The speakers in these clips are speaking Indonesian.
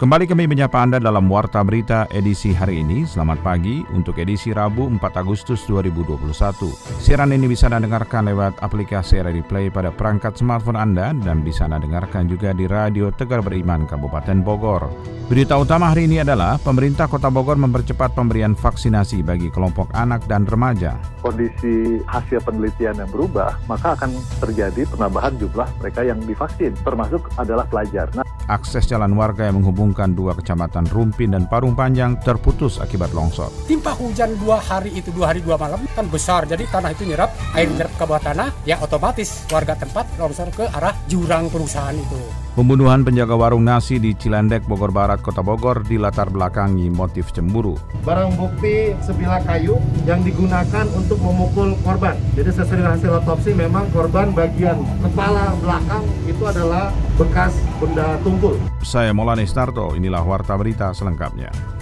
Kembali kami menyapa Anda dalam Warta Berita edisi hari ini. Selamat pagi untuk edisi Rabu 4 Agustus 2021. Siaran ini bisa Anda dengarkan lewat aplikasi RRI Play pada perangkat smartphone Anda dan bisa Anda dengarkan juga di Radio Tegar Beriman Kabupaten Bogor. Berita utama hari ini adalah pemerintah Kota Bogor mempercepat pemberian vaksinasi bagi kelompok anak dan remaja. Kondisi hasil penelitian yang berubah, maka akan terjadi penambahan jumlah mereka yang divaksin, termasuk adalah pelajar. Nah, Akses jalan warga yang menghubungkan dua kecamatan Rumpin dan Parung Panjang terputus akibat longsor. Timpa hujan dua hari itu dua hari dua malam kan besar jadi tanah itu nyerap air nyerap ke bawah tanah ya otomatis warga tempat longsor ke arah jurang perusahaan itu. Pembunuhan penjaga warung nasi di Cilandek, Bogor Barat, Kota Bogor dilatar belakangi motif cemburu. barang bukti sebilah kayu yang digunakan untuk memukul korban. Jadi sesuai dengan hasil otopsi memang korban bagian kepala belakang itu adalah bekas benda tumpul. Saya Molani Starto, inilah Warta Berita selengkapnya.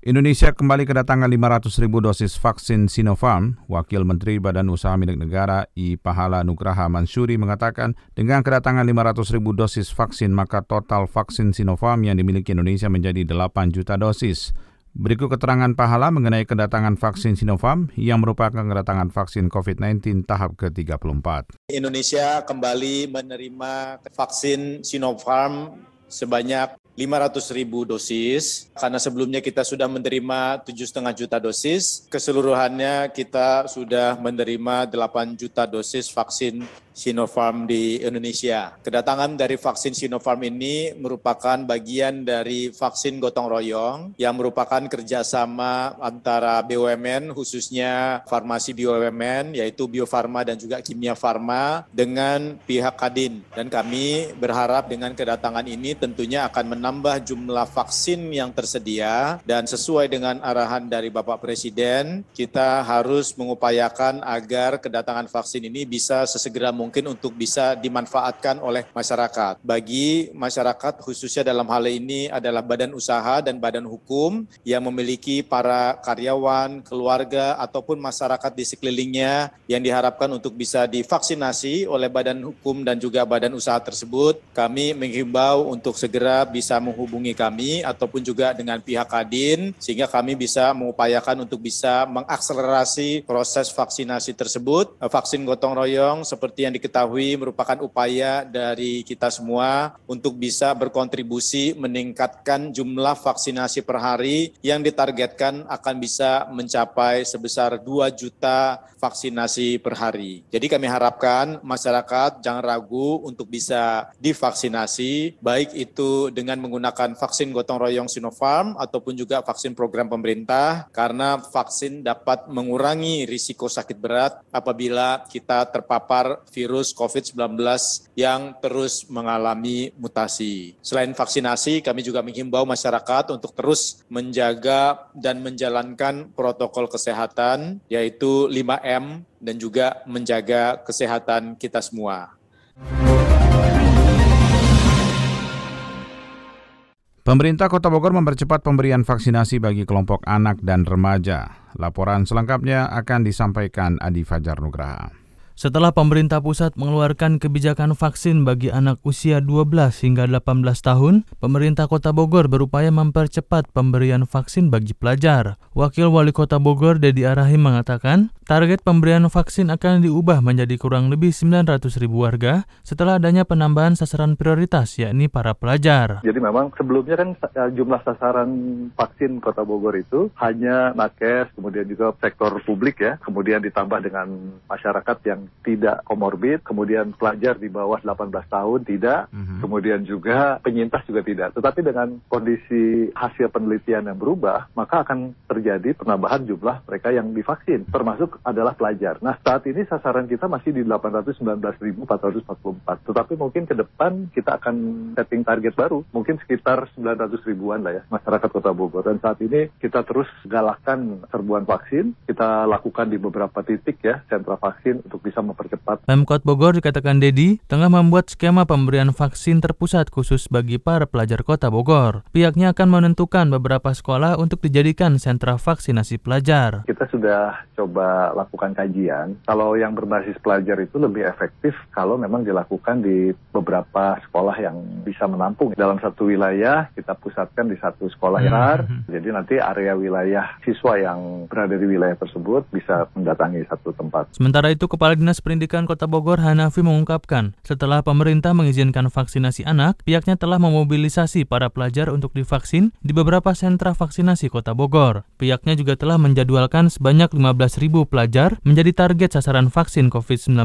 Indonesia kembali kedatangan 500 ribu dosis vaksin Sinopharm. Wakil Menteri Badan Usaha Milik Negara I Pahala Nugraha Mansuri mengatakan dengan kedatangan 500 ribu dosis vaksin maka total vaksin Sinopharm yang dimiliki Indonesia menjadi 8 juta dosis. Berikut keterangan Pahala mengenai kedatangan vaksin Sinopharm yang merupakan kedatangan vaksin COVID-19 tahap ke-34. Indonesia kembali menerima vaksin Sinopharm sebanyak 500 ribu dosis, karena sebelumnya kita sudah menerima 7,5 juta dosis, keseluruhannya kita sudah menerima 8 juta dosis vaksin Sinopharm di Indonesia. Kedatangan dari vaksin Sinopharm ini merupakan bagian dari vaksin gotong royong yang merupakan kerjasama antara BUMN khususnya farmasi BUMN yaitu Bio Farma dan juga Kimia Farma dengan pihak Kadin. Dan kami berharap dengan kedatangan ini tentunya akan menambah jumlah vaksin yang tersedia dan sesuai dengan arahan dari Bapak Presiden, kita harus mengupayakan agar kedatangan vaksin ini bisa sesegera mungkin untuk bisa dimanfaatkan oleh masyarakat. Bagi masyarakat khususnya dalam hal ini adalah badan usaha dan badan hukum yang memiliki para karyawan, keluarga ataupun masyarakat di sekelilingnya yang diharapkan untuk bisa divaksinasi oleh badan hukum dan juga badan usaha tersebut. Kami menghimbau untuk segera bisa menghubungi kami ataupun juga dengan pihak Kadin sehingga kami bisa mengupayakan untuk bisa mengakselerasi proses vaksinasi tersebut. Vaksin gotong royong seperti yang diketahui merupakan upaya dari kita semua untuk bisa berkontribusi meningkatkan jumlah vaksinasi per hari yang ditargetkan akan bisa mencapai sebesar 2 juta vaksinasi per hari. Jadi kami harapkan masyarakat jangan ragu untuk bisa divaksinasi baik itu dengan menggunakan vaksin gotong royong Sinopharm ataupun juga vaksin program pemerintah karena vaksin dapat mengurangi risiko sakit berat apabila kita terpapar virus COVID-19 yang terus mengalami mutasi. Selain vaksinasi, kami juga menghimbau masyarakat untuk terus menjaga dan menjalankan protokol kesehatan yaitu 5M dan juga menjaga kesehatan kita semua. Pemerintah Kota Bogor mempercepat pemberian vaksinasi bagi kelompok anak dan remaja. Laporan selengkapnya akan disampaikan Adi Fajar Nugraha. Setelah pemerintah pusat mengeluarkan kebijakan vaksin bagi anak usia 12 hingga 18 tahun, pemerintah Kota Bogor berupaya mempercepat pemberian vaksin bagi pelajar. Wakil Wali Kota Bogor Dedi Arahim mengatakan, target pemberian vaksin akan diubah menjadi kurang lebih 900 ribu warga setelah adanya penambahan sasaran prioritas yakni para pelajar. Jadi memang sebelumnya kan eh, jumlah sasaran vaksin Kota Bogor itu hanya nakes, kemudian juga sektor publik ya, kemudian ditambah dengan masyarakat yang tidak komorbid, kemudian pelajar di bawah 18 tahun tidak, kemudian juga penyintas juga tidak. Tetapi dengan kondisi hasil penelitian yang berubah, maka akan terjadi penambahan jumlah mereka yang divaksin, termasuk adalah pelajar. Nah, saat ini sasaran kita masih di 819.444. Tetapi mungkin ke depan kita akan setting target baru, mungkin sekitar 900 ribuan lah ya masyarakat Kota Bogor. Dan saat ini kita terus galakkan serbuan vaksin, kita lakukan di beberapa titik ya sentra vaksin untuk bisa mempercepat. Pemkot Bogor dikatakan Dedi tengah membuat skema pemberian vaksin terpusat khusus bagi para pelajar Kota Bogor. Pihaknya akan menentukan beberapa sekolah untuk dijadikan sentra vaksinasi pelajar. Kita sudah coba lakukan kajian. Kalau yang berbasis pelajar itu lebih efektif kalau memang dilakukan di beberapa sekolah yang bisa menampung. Dalam satu wilayah kita pusatkan di satu sekolah yang hmm. Jadi nanti area wilayah siswa yang berada di wilayah tersebut bisa mendatangi satu tempat. Sementara itu Kepala Dinas Pendidikan Kota Bogor Hanafi mengungkapkan, setelah pemerintah mengizinkan vaksinasi anak, pihaknya telah memobilisasi para pelajar untuk divaksin di beberapa sentra vaksinasi Kota Bogor. Pihaknya juga telah menjadwalkan sebanyak 15.000 pelajar menjadi target sasaran vaksin COVID-19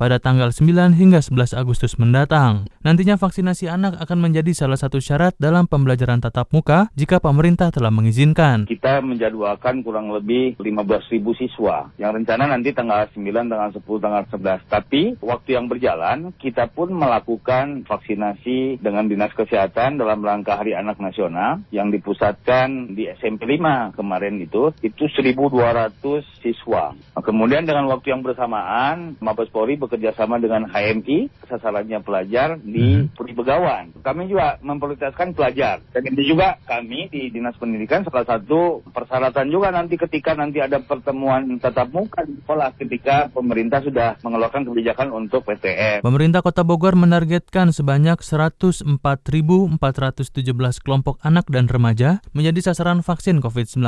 pada tanggal 9 hingga 11 Agustus mendatang. Nantinya vaksinasi anak akan menjadi salah satu syarat dalam pembelajaran tatap muka jika pemerintah telah mengizinkan. Kita menjadwalkan kurang lebih 15.000 siswa yang rencana nanti tanggal 9, tanggal 10, tanggal 11. Tapi waktu yang berjalan kita pun melakukan vaksinasi dengan Dinas Kesehatan dalam rangka Hari Anak Nasional yang dipusatkan di SMP 5 kemarin itu itu 1.200 siswa. Nah, kemudian dengan waktu yang bersamaan Mabes Polri bekerja sama dengan HMI sasarannya pelajar di hmm. Puri Begawan. Kami juga memprioritaskan pelajar dan itu juga kami di Dinas Pendidikan salah satu persyaratan juga nanti ketika nanti ada pertemuan tatap muka di sekolah ketika pemerintah sudah mengeluarkan kebijakan untuk PTM. Pemerintah Kota Bogor menargetkan sebanyak 104.417 kelompok anak dan remaja menjadi sasaran vaksin COVID-19.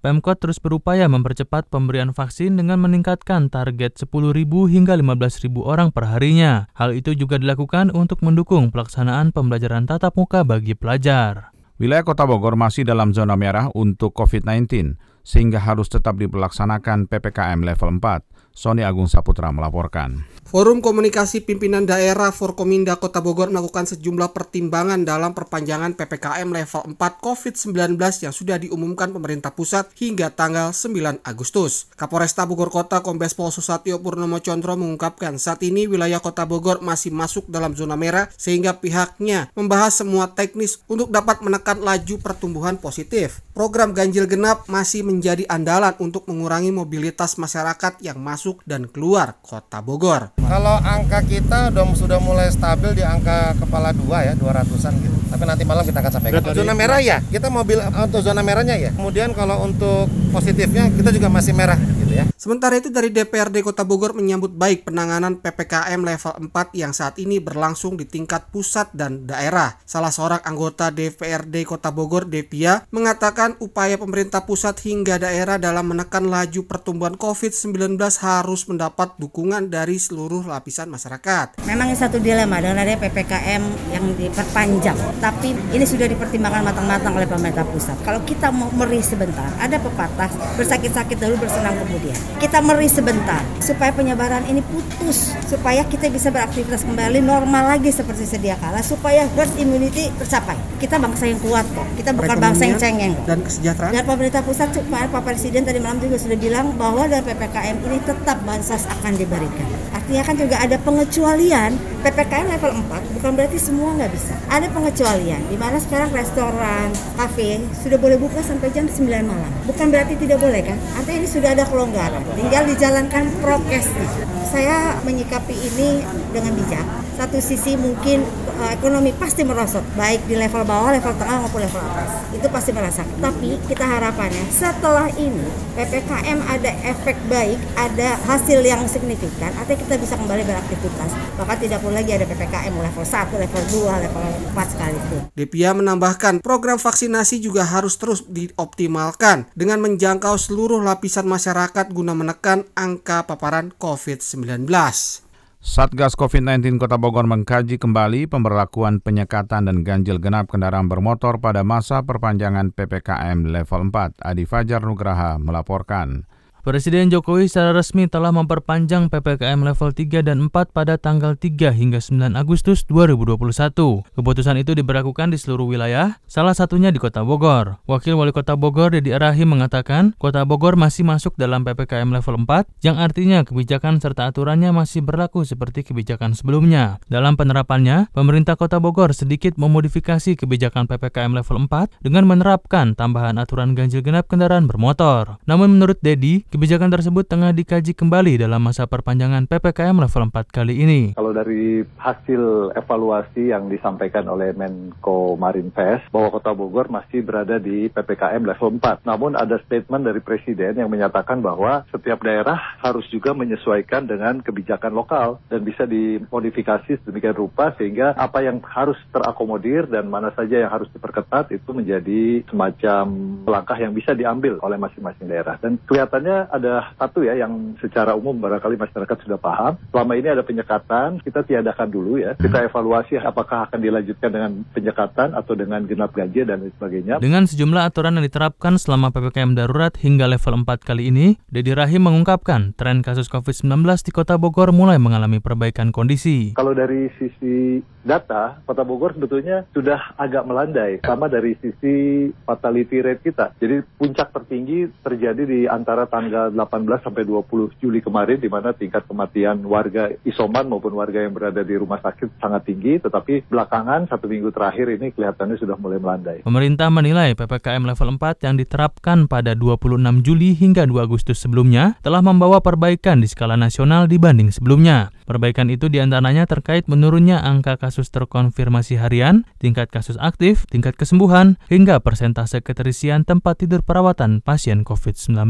Pemkot terus berupaya mempercepat pemberian vaksin dengan meningkatkan target 10.000 hingga 15.000 orang per harinya. Hal itu juga dilakukan untuk mendukung pelaksanaan pembelajaran tatap muka bagi pelajar. Wilayah Kota Bogor masih dalam zona merah untuk COVID-19, sehingga harus tetap dilaksanakan PPKM level 4. Sony Agung Saputra melaporkan. Forum Komunikasi Pimpinan Daerah Forkominda Kota Bogor melakukan sejumlah pertimbangan dalam perpanjangan PPKM level 4 COVID-19 yang sudah diumumkan pemerintah pusat hingga tanggal 9 Agustus. Kapolresta Bogor Kota Kombes Pol Susatyo Purnomo Condro mengungkapkan saat ini wilayah Kota Bogor masih masuk dalam zona merah sehingga pihaknya membahas semua teknis untuk dapat menekan laju pertumbuhan positif. Program ganjil genap masih menjadi andalan untuk mengurangi mobilitas masyarakat yang masuk dan keluar Kota Bogor. Kalau angka kita udah sudah mulai stabil di angka kepala dua ya, 200-an gitu. Tapi nanti malam kita akan sampaikan. Zona merah ya, kita mobil untuk zona merahnya ya. Kemudian kalau untuk positifnya kita juga masih merah gitu ya. Sementara itu dari DPRD Kota Bogor menyambut baik penanganan PPKM level 4 yang saat ini berlangsung di tingkat pusat dan daerah. Salah seorang anggota DPRD Kota Bogor, Devia, mengatakan upaya pemerintah pusat hingga daerah dalam menekan laju pertumbuhan COVID-19 harus mendapat dukungan dari seluruh seluruh lapisan masyarakat. Memang ini satu dilema dengan adanya PPKM yang diperpanjang, tapi ini sudah dipertimbangkan matang-matang oleh pemerintah pusat. Kalau kita mau meri sebentar, ada pepatah bersakit-sakit dulu bersenang kemudian. Kita meri sebentar supaya penyebaran ini putus, supaya kita bisa beraktivitas kembali normal lagi seperti sedia kala, supaya herd immunity tercapai. Kita bangsa yang kuat kok, kita bukan bangsa yang cengeng. Dan kesejahteraan. Dan pemerintah pusat, Pak Presiden tadi malam juga sudah bilang bahwa dari PPKM ini tetap bansos akan diberikan. Artinya kan juga ada pengecualian PPKM level 4 bukan berarti semua nggak bisa ada pengecualian di mana sekarang restoran, kafe sudah boleh buka sampai jam 9 malam bukan berarti tidak boleh kan artinya ini sudah ada kelonggaran tinggal dijalankan prokesnya saya menyikapi ini dengan bijak. Satu sisi mungkin uh, ekonomi pasti merosot baik di level bawah, level tengah maupun level atas. Itu pasti merasakan. Tapi kita harapannya setelah ini PPKM ada efek baik, ada hasil yang signifikan, artinya kita bisa kembali beraktivitas. Maka tidak perlu lagi ada PPKM level 1, level 2, level 4 sekalipun. Devia menambahkan, program vaksinasi juga harus terus dioptimalkan dengan menjangkau seluruh lapisan masyarakat guna menekan angka paparan COVID-19. Satgas COVID-19 Kota Bogor mengkaji kembali pemberlakuan penyekatan dan ganjil genap kendaraan bermotor pada masa perpanjangan PPKM level 4. Adi Fajar Nugraha melaporkan. Presiden Jokowi secara resmi telah memperpanjang PPKM level 3 dan 4 pada tanggal 3 hingga 9 Agustus 2021. Keputusan itu diberlakukan di seluruh wilayah, salah satunya di Kota Bogor. Wakil Wali Kota Bogor Dedi Arahim mengatakan, Kota Bogor masih masuk dalam PPKM level 4, yang artinya kebijakan serta aturannya masih berlaku seperti kebijakan sebelumnya. Dalam penerapannya, pemerintah Kota Bogor sedikit memodifikasi kebijakan PPKM level 4 dengan menerapkan tambahan aturan ganjil genap kendaraan bermotor. Namun menurut Dedi, Kebijakan tersebut tengah dikaji kembali dalam masa perpanjangan PPKM level 4 kali ini. Kalau dari hasil evaluasi yang disampaikan oleh Menko Marinvest bahwa Kota Bogor masih berada di PPKM level 4. Namun ada statement dari Presiden yang menyatakan bahwa setiap daerah harus juga menyesuaikan dengan kebijakan lokal dan bisa dimodifikasi sedemikian rupa sehingga apa yang harus terakomodir dan mana saja yang harus diperketat itu menjadi semacam langkah yang bisa diambil oleh masing-masing daerah. Dan kelihatannya ada satu ya yang secara umum barangkali masyarakat sudah paham. Selama ini ada penyekatan, kita tiadakan dulu ya. Kita evaluasi apakah akan dilanjutkan dengan penyekatan atau dengan genap ganjil dan sebagainya. Dengan sejumlah aturan yang diterapkan selama PPKM darurat hingga level 4 kali ini, Dedi Rahim mengungkapkan tren kasus COVID-19 di Kota Bogor mulai mengalami perbaikan kondisi. Kalau dari sisi data, Kota Bogor sebetulnya sudah agak melandai, sama dari sisi fatality rate kita. Jadi puncak tertinggi terjadi di antara tanggal tanggal 18 sampai 20 Juli kemarin di mana tingkat kematian warga isoman maupun warga yang berada di rumah sakit sangat tinggi tetapi belakangan satu minggu terakhir ini kelihatannya sudah mulai melandai. Pemerintah menilai PPKM level 4 yang diterapkan pada 26 Juli hingga 2 Agustus sebelumnya telah membawa perbaikan di skala nasional dibanding sebelumnya. Perbaikan itu di antaranya terkait menurunnya angka kasus terkonfirmasi harian, tingkat kasus aktif, tingkat kesembuhan, hingga persentase keterisian tempat tidur perawatan pasien COVID-19.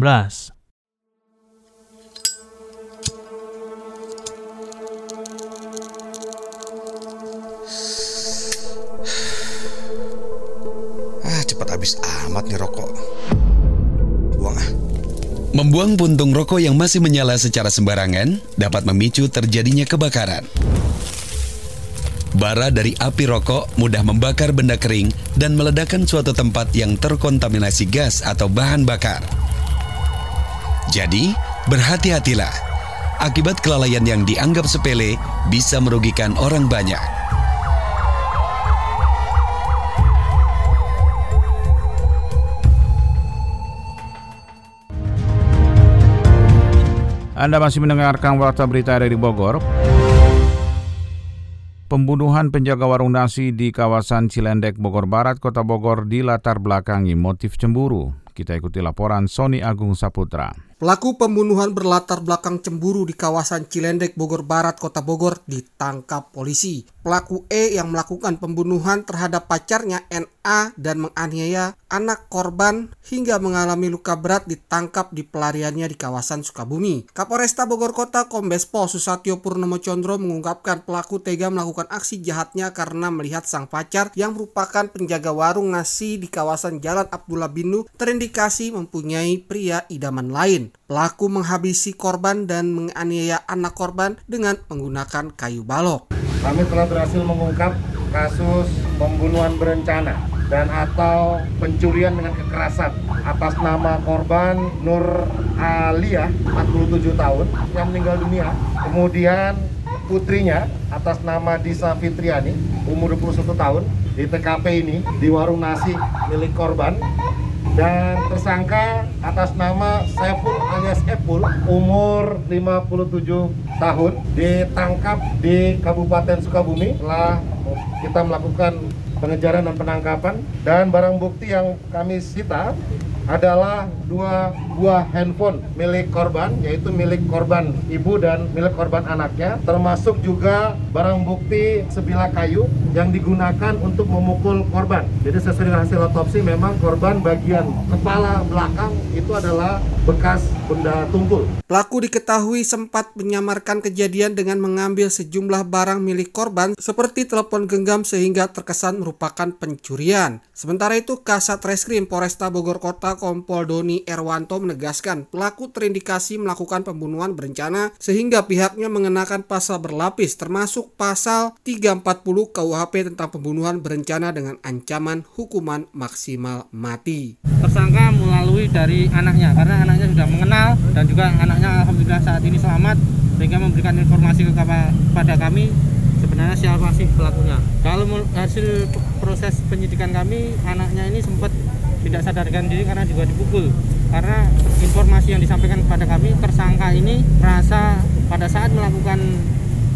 Habis amat nih rokok. Buang ah. Membuang puntung rokok yang masih menyala secara sembarangan dapat memicu terjadinya kebakaran. Bara dari api rokok mudah membakar benda kering dan meledakkan suatu tempat yang terkontaminasi gas atau bahan bakar. Jadi, berhati-hatilah. Akibat kelalaian yang dianggap sepele bisa merugikan orang banyak. Anda masih mendengarkan Warta Berita dari Bogor. Pembunuhan penjaga warung nasi di kawasan Cilendek, Bogor Barat, Kota Bogor dilatar belakangi motif cemburu. Kita ikuti laporan Sony Agung Saputra. Pelaku pembunuhan berlatar belakang cemburu di kawasan Cilendek, Bogor Barat, Kota Bogor ditangkap polisi. Pelaku E yang melakukan pembunuhan terhadap pacarnya NA dan menganiaya anak korban hingga mengalami luka berat ditangkap di pelariannya di kawasan Sukabumi. Kapolresta Bogor Kota Kombes Pol Susatyo Purnomo Condro mengungkapkan pelaku tega melakukan aksi jahatnya karena melihat sang pacar yang merupakan penjaga warung nasi di kawasan Jalan Abdullah Binu terindikasi mempunyai pria idaman lain. Pelaku menghabisi korban dan menganiaya anak korban dengan menggunakan kayu balok. Kami telah berhasil mengungkap kasus pembunuhan berencana dan atau pencurian dengan kekerasan atas nama korban Nur Alia 47 tahun yang meninggal dunia. Kemudian putrinya atas nama Disa Fitriani umur 21 tahun di TKP ini di warung nasi milik korban dan tersangka atas nama Saiful alias Epul umur 57 tahun ditangkap di Kabupaten Sukabumi. Setelah kita melakukan pengejaran dan penangkapan. Dan barang bukti yang kami sita adalah dua buah handphone milik korban yaitu milik korban ibu dan milik korban anaknya termasuk juga barang bukti sebilah kayu yang digunakan untuk memukul korban jadi sesuai dengan hasil otopsi memang korban bagian kepala belakang itu adalah bekas benda tumpul. Pelaku diketahui sempat menyamarkan kejadian dengan mengambil sejumlah barang milik korban seperti telepon genggam sehingga terkesan merupakan pencurian. Sementara itu Kasat Reskrim Polresta Bogor Kota Kompol Doni Erwanto menegaskan pelaku terindikasi melakukan pembunuhan berencana sehingga pihaknya mengenakan pasal berlapis termasuk pasal 340 KUHP tentang pembunuhan berencana dengan ancaman hukuman maksimal mati. Tersangka melalui dari anaknya karena anaknya sudah mengenal dan juga anaknya alhamdulillah saat ini selamat sehingga memberikan informasi kepada kami sebenarnya siapa sih pelakunya. Kalau hasil proses penyidikan kami, anaknya ini sempat tidak sadarkan diri karena juga dipukul. Karena informasi yang disampaikan kepada kami, tersangka ini merasa pada saat melakukan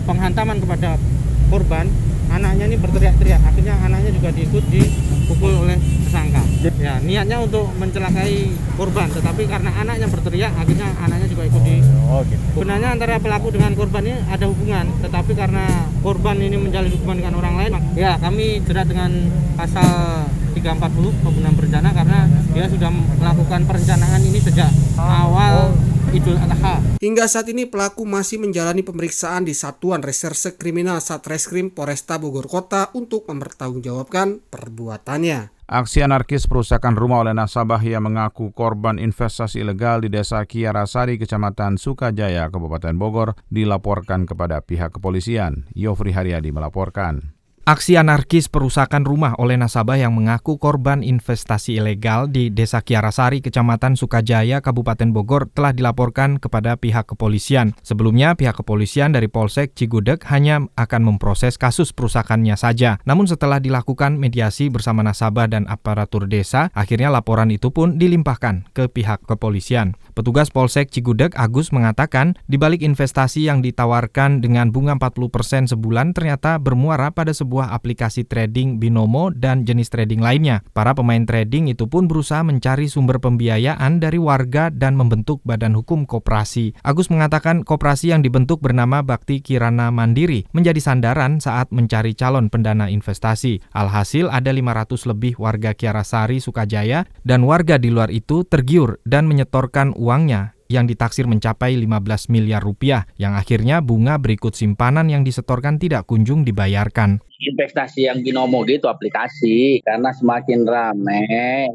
penghantaman kepada korban, anaknya ini berteriak-teriak. Akhirnya anaknya juga diikut dipukul oleh tersangka. Ya, niatnya untuk mencelakai korban, tetapi karena anaknya berteriak, akhirnya anaknya juga ikut di. Oh, gitu. Sebenarnya antara pelaku dengan korban ini ada hubungan, tetapi karena korban ini menjalin hubungan dengan orang lain, ya kami jerat dengan pasal 340 pembunuhan berencana karena dia sudah melakukan perencanaan ini sejak awal Idul Adha. Hingga saat ini pelaku masih menjalani pemeriksaan di Satuan Reserse Kriminal Satreskrim Polresta Bogor Kota untuk mempertanggungjawabkan perbuatannya. Aksi anarkis perusakan rumah oleh nasabah yang mengaku korban investasi ilegal di Desa Kiarasari, Kecamatan Sukajaya, Kabupaten Bogor, dilaporkan kepada pihak kepolisian. Yofri Haryadi melaporkan. Aksi anarkis perusakan rumah oleh nasabah yang mengaku korban investasi ilegal di Desa Kiarasari, Kecamatan Sukajaya, Kabupaten Bogor telah dilaporkan kepada pihak kepolisian. Sebelumnya, pihak kepolisian dari Polsek Cigudeg hanya akan memproses kasus perusakannya saja. Namun setelah dilakukan mediasi bersama nasabah dan aparatur desa, akhirnya laporan itu pun dilimpahkan ke pihak kepolisian. Petugas Polsek Cigudeg Agus mengatakan, di balik investasi yang ditawarkan dengan bunga 40% sebulan ternyata bermuara pada sebuah sebuah aplikasi trading binomo dan jenis trading lainnya. Para pemain trading itu pun berusaha mencari sumber pembiayaan dari warga dan membentuk badan hukum koperasi. Agus mengatakan koperasi yang dibentuk bernama Bakti Kirana Mandiri menjadi sandaran saat mencari calon pendana investasi. Alhasil ada 500 lebih warga Kiarasari, Sukajaya, dan warga di luar itu tergiur dan menyetorkan uangnya yang ditaksir mencapai 15 miliar rupiah, yang akhirnya bunga berikut simpanan yang disetorkan tidak kunjung dibayarkan investasi yang binomo gitu aplikasi. Karena semakin rame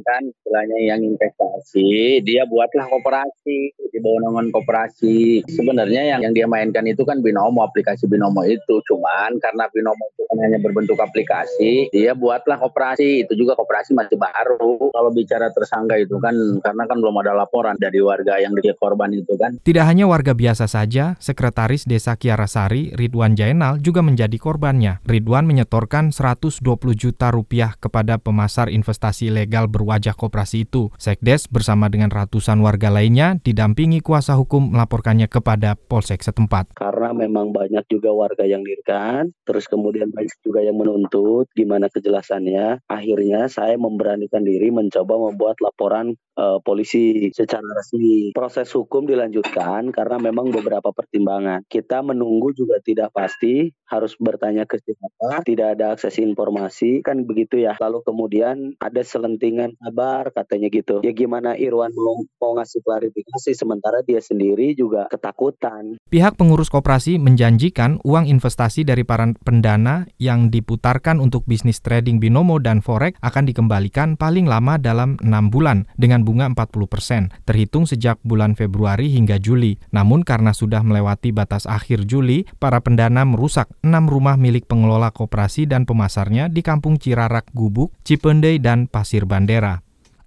kan istilahnya yang investasi dia buatlah koperasi di bawah naungan koperasi. Sebenarnya yang yang dia mainkan itu kan binomo aplikasi binomo itu. Cuman karena binomo itu kan hanya berbentuk aplikasi dia buatlah koperasi. Itu juga koperasi masih baru. Kalau bicara tersangka itu kan karena kan belum ada laporan dari warga yang dia korban itu kan. Tidak hanya warga biasa saja sekretaris desa Kiarasari Ridwan Jainal juga menjadi korbannya. Ridwan menyetorkan 120 juta rupiah kepada pemasar investasi ilegal berwajah koperasi itu. Sekdes bersama dengan ratusan warga lainnya didampingi kuasa hukum melaporkannya kepada Polsek setempat. Karena memang banyak juga warga yang dirikan, terus kemudian banyak juga yang menuntut gimana kejelasannya. Akhirnya saya memberanikan diri mencoba membuat laporan uh, polisi secara resmi. Proses hukum dilanjutkan karena memang beberapa pertimbangan. Kita menunggu juga tidak pasti, harus bertanya ke siapa, tidak ada akses informasi kan begitu ya. Lalu kemudian ada selentingan kabar katanya gitu. Ya gimana Irwan mau, mau ngasih klarifikasi sementara dia sendiri juga ketakutan. Pihak pengurus koperasi menjanjikan uang investasi dari para pendana yang diputarkan untuk bisnis trading binomo dan forex akan dikembalikan paling lama dalam enam bulan dengan bunga 40% terhitung sejak bulan Februari hingga Juli. Namun karena sudah melewati batas akhir Juli para pendana merusak enam rumah milik pengelola koperasi operasi dan pemasarnya di Kampung Cirarak, Gubuk, Cipendei, dan Pasir Bandera.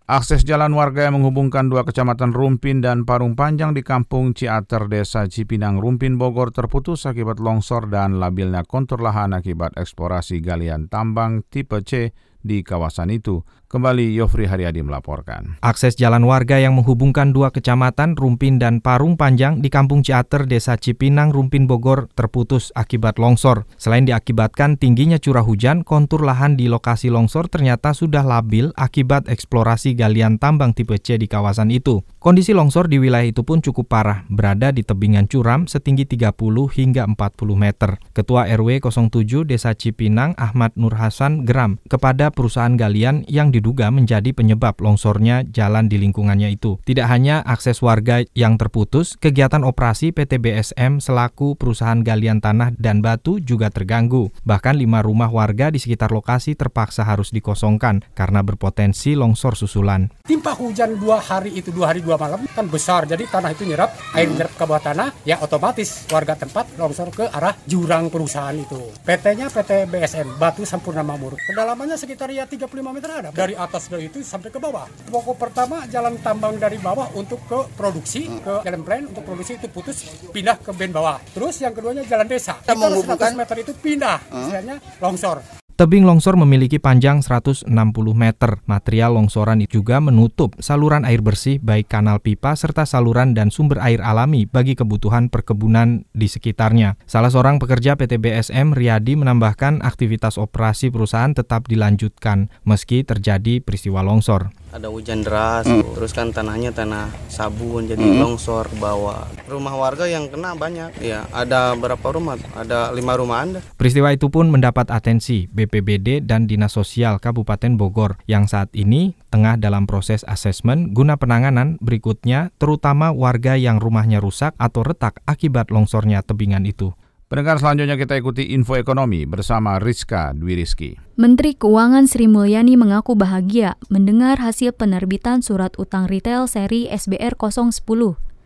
Akses jalan warga yang menghubungkan dua kecamatan Rumpin dan Parung Panjang di Kampung Ciater, Desa Cipinang, Rumpin, Bogor terputus akibat longsor dan labilnya kontur lahan akibat eksplorasi galian tambang tipe C di kawasan itu. Kembali Yofri Haryadi melaporkan. Akses jalan warga yang menghubungkan dua kecamatan Rumpin dan Parung Panjang di Kampung Ciater, Desa Cipinang, Rumpin, Bogor terputus akibat longsor. Selain diakibatkan tingginya curah hujan, kontur lahan di lokasi longsor ternyata sudah labil akibat eksplorasi galian tambang tipe C di kawasan itu. Kondisi longsor di wilayah itu pun cukup parah, berada di tebingan curam setinggi 30 hingga 40 meter. Ketua RW 07 Desa Cipinang Ahmad Nur Hasan geram kepada perusahaan galian yang diduga diduga menjadi penyebab longsornya jalan di lingkungannya itu. Tidak hanya akses warga yang terputus, kegiatan operasi PT BSM selaku perusahaan galian tanah dan batu juga terganggu. Bahkan lima rumah warga di sekitar lokasi terpaksa harus dikosongkan karena berpotensi longsor susulan. Timpa hujan dua hari itu dua hari dua malam kan besar, jadi tanah itu nyerap, air nyerap ke bawah tanah, ya otomatis warga tempat longsor ke arah jurang perusahaan itu. PT-nya PT BSM, Batu Sampurna Mamur. Kedalamannya sekitar ya 35 meter ada. Dari atas dari itu sampai ke bawah. Pokok pertama jalan tambang dari bawah untuk ke produksi, ke jalan plan untuk produksi itu putus, pindah ke band bawah. Terus yang keduanya jalan desa. Kita 100 meter itu pindah, misalnya longsor. Tebing longsor memiliki panjang 160 meter. Material longsoran juga menutup saluran air bersih baik kanal pipa serta saluran dan sumber air alami bagi kebutuhan perkebunan di sekitarnya. Salah seorang pekerja PT BSM, Riyadi, menambahkan aktivitas operasi perusahaan tetap dilanjutkan meski terjadi peristiwa longsor ada hujan deras hmm. terus kan tanahnya tanah sabun jadi hmm. longsor ke bawah rumah warga yang kena banyak ya ada berapa rumah ada lima rumah anda peristiwa itu pun mendapat atensi BPBD dan Dinas Sosial Kabupaten Bogor yang saat ini tengah dalam proses asesmen guna penanganan berikutnya terutama warga yang rumahnya rusak atau retak akibat longsornya tebingan itu Pendengar selanjutnya kita ikuti info ekonomi bersama Rizka Dwi Rizky. Menteri Keuangan Sri Mulyani mengaku bahagia mendengar hasil penerbitan surat utang retail seri SBR 010.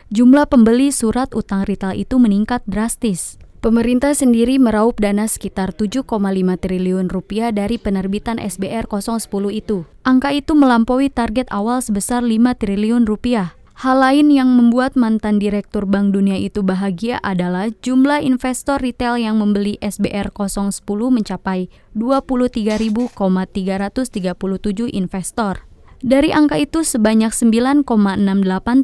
Jumlah pembeli surat utang retail itu meningkat drastis. Pemerintah sendiri meraup dana sekitar 7,5 triliun rupiah dari penerbitan SBR 010 itu. Angka itu melampaui target awal sebesar 5 triliun rupiah. Hal lain yang membuat mantan Direktur Bank Dunia itu bahagia adalah jumlah investor retail yang membeli SBR 010 mencapai 23.337 investor. Dari angka itu sebanyak 9,68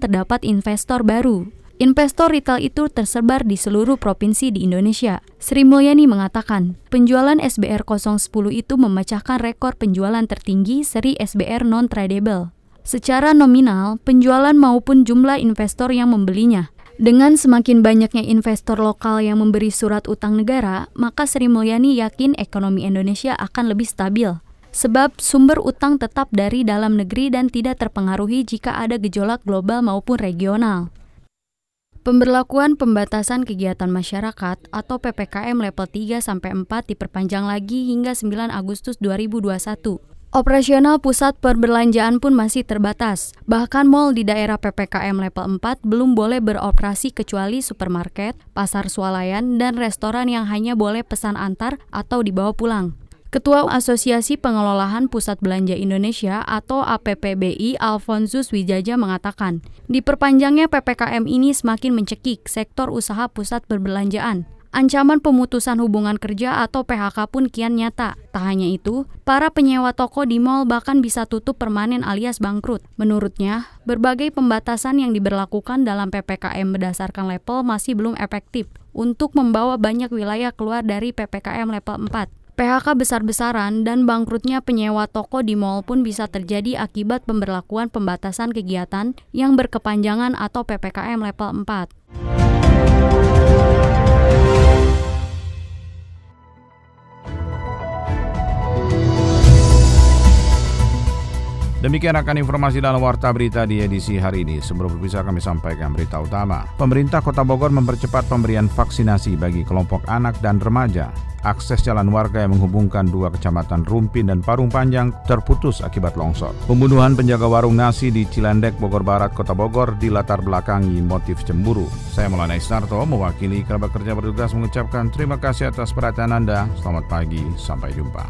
terdapat investor baru. Investor retail itu tersebar di seluruh provinsi di Indonesia. Sri Mulyani mengatakan, penjualan SBR 010 itu memecahkan rekor penjualan tertinggi seri SBR non-tradable. Secara nominal, penjualan maupun jumlah investor yang membelinya. Dengan semakin banyaknya investor lokal yang memberi surat utang negara, maka Sri Mulyani yakin ekonomi Indonesia akan lebih stabil. Sebab sumber utang tetap dari dalam negeri dan tidak terpengaruhi jika ada gejolak global maupun regional. Pemberlakuan pembatasan kegiatan masyarakat atau PPKM level 3 sampai 4 diperpanjang lagi hingga 9 Agustus 2021. Operasional pusat perbelanjaan pun masih terbatas. Bahkan mal di daerah PPKM level 4 belum boleh beroperasi kecuali supermarket, pasar swalayan, dan restoran yang hanya boleh pesan antar atau dibawa pulang. Ketua Asosiasi Pengelolaan Pusat Belanja Indonesia atau APPBI Alfonsus Wijaja mengatakan, diperpanjangnya PPKM ini semakin mencekik sektor usaha pusat perbelanjaan. Ancaman pemutusan hubungan kerja atau PHK pun kian nyata. Tak hanya itu, para penyewa toko di mal bahkan bisa tutup permanen alias bangkrut. Menurutnya, berbagai pembatasan yang diberlakukan dalam PPKM berdasarkan level masih belum efektif untuk membawa banyak wilayah keluar dari PPKM level 4. PHK besar-besaran dan bangkrutnya penyewa toko di mal pun bisa terjadi akibat pemberlakuan pembatasan kegiatan yang berkepanjangan atau PPKM level 4. Demikian akan informasi dalam Warta Berita di edisi hari ini. Sebelum berpisah kami sampaikan berita utama. Pemerintah Kota Bogor mempercepat pemberian vaksinasi bagi kelompok anak dan remaja. Akses jalan warga yang menghubungkan dua kecamatan Rumpin dan Parung Panjang terputus akibat longsor. Pembunuhan penjaga warung nasi di Cilendek, Bogor Barat, Kota Bogor dilatar belakangi motif cemburu. Saya Maulana Isnarto mewakili kerabat kerja bertugas mengucapkan terima kasih atas perhatian Anda. Selamat pagi, sampai jumpa.